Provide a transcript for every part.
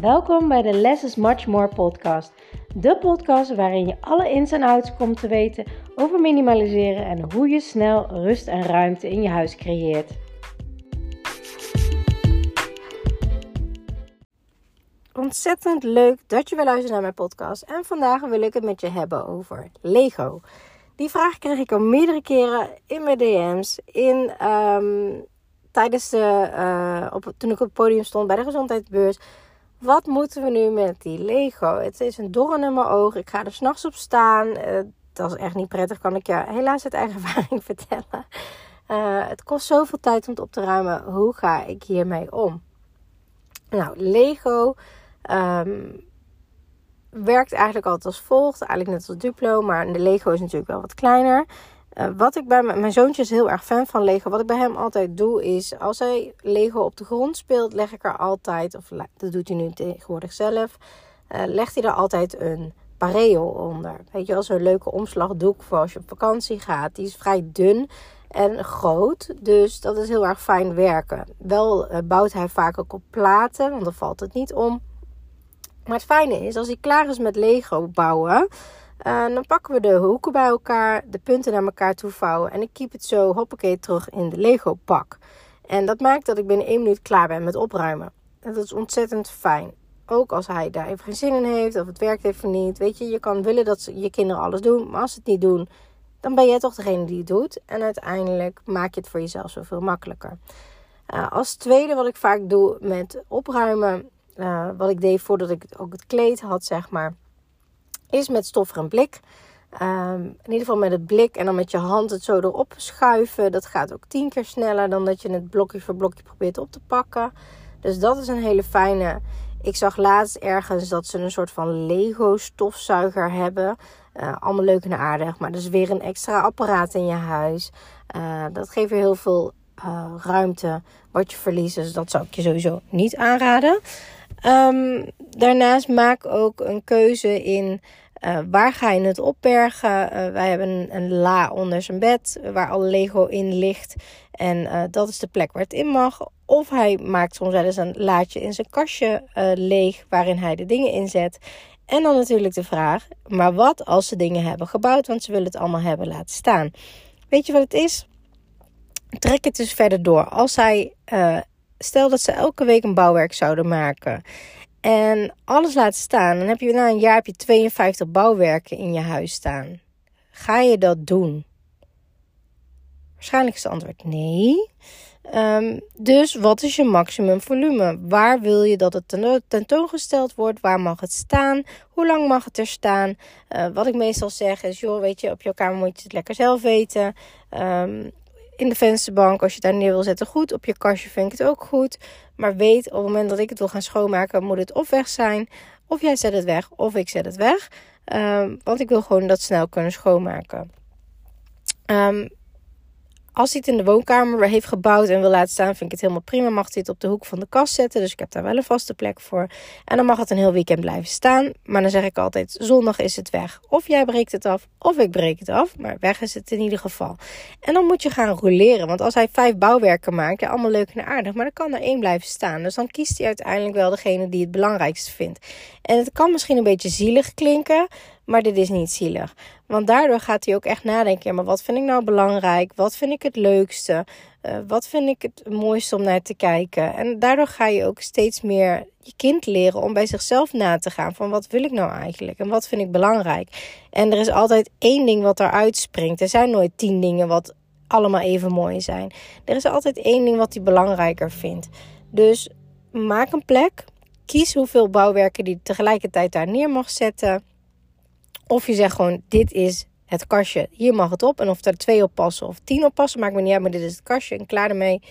Welkom bij de Less is Much More podcast. De podcast waarin je alle ins en outs komt te weten over minimaliseren en hoe je snel rust en ruimte in je huis creëert. Ontzettend leuk dat je weer luistert naar mijn podcast. En vandaag wil ik het met je hebben over Lego. Die vraag kreeg ik al meerdere keren in mijn DM's, in, ehm, tijdens de, uh, op, toen ik op het podium stond bij de gezondheidsbeurs. Wat moeten we nu met die Lego? Het is een doorn in mijn oog. Ik ga er s'nachts op staan. Uh, dat is echt niet prettig, kan ik je helaas uit eigen ervaring vertellen. Uh, het kost zoveel tijd om het op te ruimen. Hoe ga ik hiermee om? Nou, Lego um, werkt eigenlijk altijd als volgt. Eigenlijk net als Duplo, maar de Lego is natuurlijk wel wat kleiner. Uh, wat ik bij mijn, zoontje is heel erg fan van Lego. Wat ik bij hem altijd doe is, als hij Lego op de grond speelt, leg ik er altijd, of dat doet hij nu tegenwoordig zelf, uh, legt hij er altijd een pareo onder. Weet je wel, zo'n leuke omslagdoek voor als je op vakantie gaat. Die is vrij dun en groot, dus dat is heel erg fijn werken. Wel uh, bouwt hij vaak ook op platen, want dan valt het niet om. Maar het fijne is, als hij klaar is met Lego bouwen, uh, dan pakken we de hoeken bij elkaar, de punten naar elkaar toe vouwen. En ik keep het zo, hoppakee, terug in de Lego pak. En dat maakt dat ik binnen één minuut klaar ben met opruimen. En dat is ontzettend fijn. Ook als hij daar even geen zin in heeft of het werkt even niet. Weet je, je kan willen dat je kinderen alles doen. Maar als ze het niet doen, dan ben jij toch degene die het doet. En uiteindelijk maak je het voor jezelf zoveel makkelijker. Uh, als tweede wat ik vaak doe met opruimen uh, wat ik deed voordat ik ook het kleed had, zeg maar, is met stof en blik. Um, in ieder geval met het blik en dan met je hand het zo erop schuiven. Dat gaat ook tien keer sneller dan dat je het blokje voor blokje probeert op te pakken. Dus dat is een hele fijne. Ik zag laatst ergens dat ze een soort van Lego stofzuiger hebben. Uh, allemaal leuk en aardig. Maar dus weer een extra apparaat in je huis. Uh, dat geeft je heel veel uh, ruimte wat je verliest. Dus dat zou ik je sowieso niet aanraden. Um, daarnaast maak ook een keuze in uh, waar ga je het opbergen. Uh, wij hebben een, la onder zijn bed waar alle Lego in ligt. En dat is de plek waar het in mag. Of hij maakt soms wel eens een laadje in zijn kastje leeg waarin hij de dingen inzet. En dan natuurlijk de vraag: maar wat als ze dingen hebben gebouwd, want ze willen het allemaal hebben laten staan? Weet je wat het is? Trek het dus verder door. Als hij stel dat ze elke week een bouwwerk zouden maken en alles laten staan, dan heb je na een jaar heb je 52 bouwwerken in je huis staan. Ga je dat doen? Waarschijnlijk is het antwoord nee. Um, dus wat is je maximum volume? Waar wil je dat het tentoongesteld wordt? Waar mag het staan? Hoe lang mag het er staan? Uh, wat ik meestal zeg is, joh, weet je, op jouw kamer moet je het lekker zelf weten. Um, in de vensterbank, als je daar neer wil zetten, goed. Op je kastje vind ik het ook goed. Maar weet, op het moment dat ik het wil gaan schoonmaken, moet het of weg zijn. Of jij zet het weg, of ik zet het weg. Um, want ik wil gewoon dat snel kunnen schoonmaken. Um, als hij het in de woonkamer heeft gebouwd en wil laten staan, vind ik het helemaal prima. Mag hij het op de hoek van de kast zetten. Dus ik heb daar wel een vaste plek voor. En dan mag het een heel weekend blijven staan. Maar dan zeg ik altijd: zondag is het weg. Of jij breekt het af, of ik breek het af. Maar weg is het in ieder geval. En dan moet je gaan roleren. Want als hij vijf bouwwerken maakt, ja, allemaal leuk en aardig. Maar dan kan er één blijven staan. Dus dan kiest hij uiteindelijk wel degene die het belangrijkste vindt. En het kan misschien een beetje zielig klinken. Maar dit is niet zielig. Want daardoor gaat hij ook echt nadenken. maar wat vind ik nou belangrijk? Wat vind ik het leukste? Uh, wat vind ik het mooiste om naar te kijken? En daardoor ga je ook steeds meer je kind leren om bij zichzelf na te gaan. Van wat wil ik nou eigenlijk? En wat vind ik belangrijk? En er is altijd één ding wat eruit springt. Er zijn nooit tien dingen wat allemaal even mooi zijn. Er is altijd één ding wat hij belangrijker vindt. Dus maak een plek. Kies hoeveel bouwwerken die tegelijkertijd daar neer mag zetten. Of je zegt gewoon, dit is het kastje. Hier mag het op. En of er twee op passen of tien op passen, maakt me niet uit. Maar dit is het kastje en klaar ermee.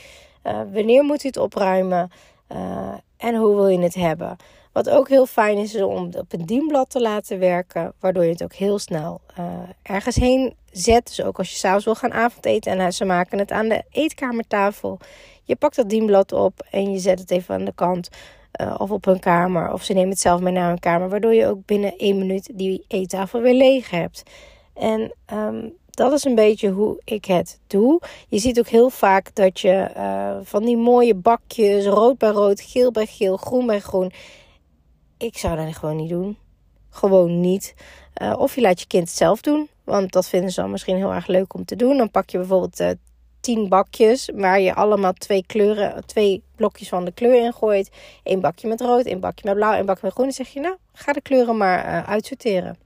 Uh, wanneer moet je het opruimen? Uh, en hoe wil je het hebben? Wat ook heel fijn is, is om op een dienblad te laten werken. Waardoor je het ook heel snel uh, ergens heen zet. Dus ook als je s'avonds wil gaan avondeten en ze maken het aan de eetkamertafel. Je pakt dat dienblad op en je zet het even aan de kant. Uh, of op hun kamer. Of ze nemen het zelf mee naar hun kamer. Waardoor je ook binnen één minuut die eettafel weer leeg hebt. En um, dat is een beetje hoe ik het doe. Je ziet ook heel vaak dat je uh, van die mooie bakjes, rood bij rood, geel bij geel, groen bij groen. Ik zou dat gewoon niet doen. Gewoon niet. Uh, of je laat je kind het zelf doen. Want dat vinden ze dan misschien heel erg leuk om te doen. Dan pak je bijvoorbeeld tien bakjes waar je allemaal twee kleuren, twee blokjes van de kleur in gooit. Eén bakje met rood, één bakje met blauw, één bakje met groen. Dan zeg je, nou, ga de kleuren maar uh, uitsorteren.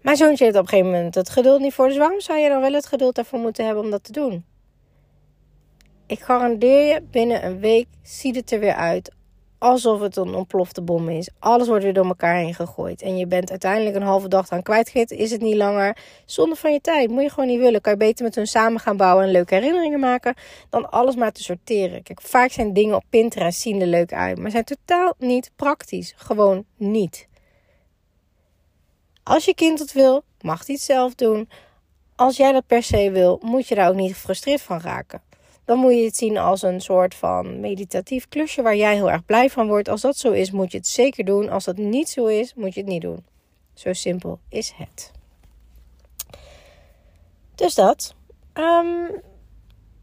Mijn zoontje heeft op een gegeven moment het geduld niet voor. Dus waarom zou je dan wel het geduld daarvoor moeten hebben om dat te doen? Ik garandeer je, binnen een week ziet het er weer uit alsof het een ontplofte bom is. Alles wordt weer door elkaar heen gegooid. En je bent uiteindelijk een halve dag aan kwijtgegeten. Is het niet langer zonde van je tijd. Moet je gewoon niet willen. Kan je beter met hun samen gaan bouwen en leuke herinneringen maken. Dan alles maar te sorteren. Kijk, vaak zijn dingen op Pinterest zien er leuk uit. Maar zijn totaal niet praktisch. Gewoon niet. Als je kind het wil, mag hij het zelf doen. Als jij dat per se wil, moet je daar ook niet gefrustreerd van raken dan moet je het zien als een soort van meditatief klusje waar jij heel erg blij van wordt. Als dat zo is, moet je het zeker doen. Als dat niet zo is, moet je het niet doen. Zo simpel is het. Dus dat. Um,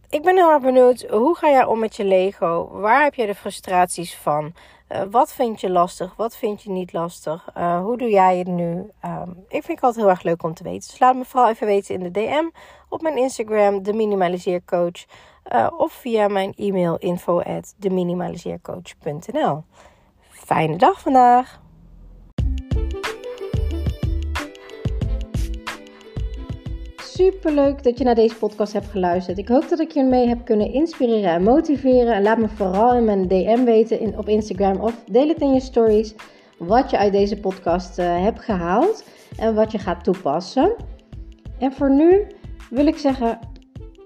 ik ben heel erg benieuwd, hoe ga jij om met je Lego? Waar heb je de frustraties van? Uh, wat vind je lastig? Wat vind je niet lastig? Uh, hoe doe jij het nu? Um, ik vind het altijd heel erg leuk om te weten. Dus laat me vooral even weten in de DM op mijn Instagram, de Minimaliseercoach. Uh, of via mijn e-mail info at. Fijne dag vandaag! Super leuk dat je naar deze podcast hebt geluisterd. Ik hoop dat ik je mee heb kunnen inspireren en motiveren. En laat me vooral in mijn DM weten op Instagram of deel het in je stories wat je uit deze podcast uh, hebt gehaald en wat je gaat toepassen. En voor nu wil ik zeggen: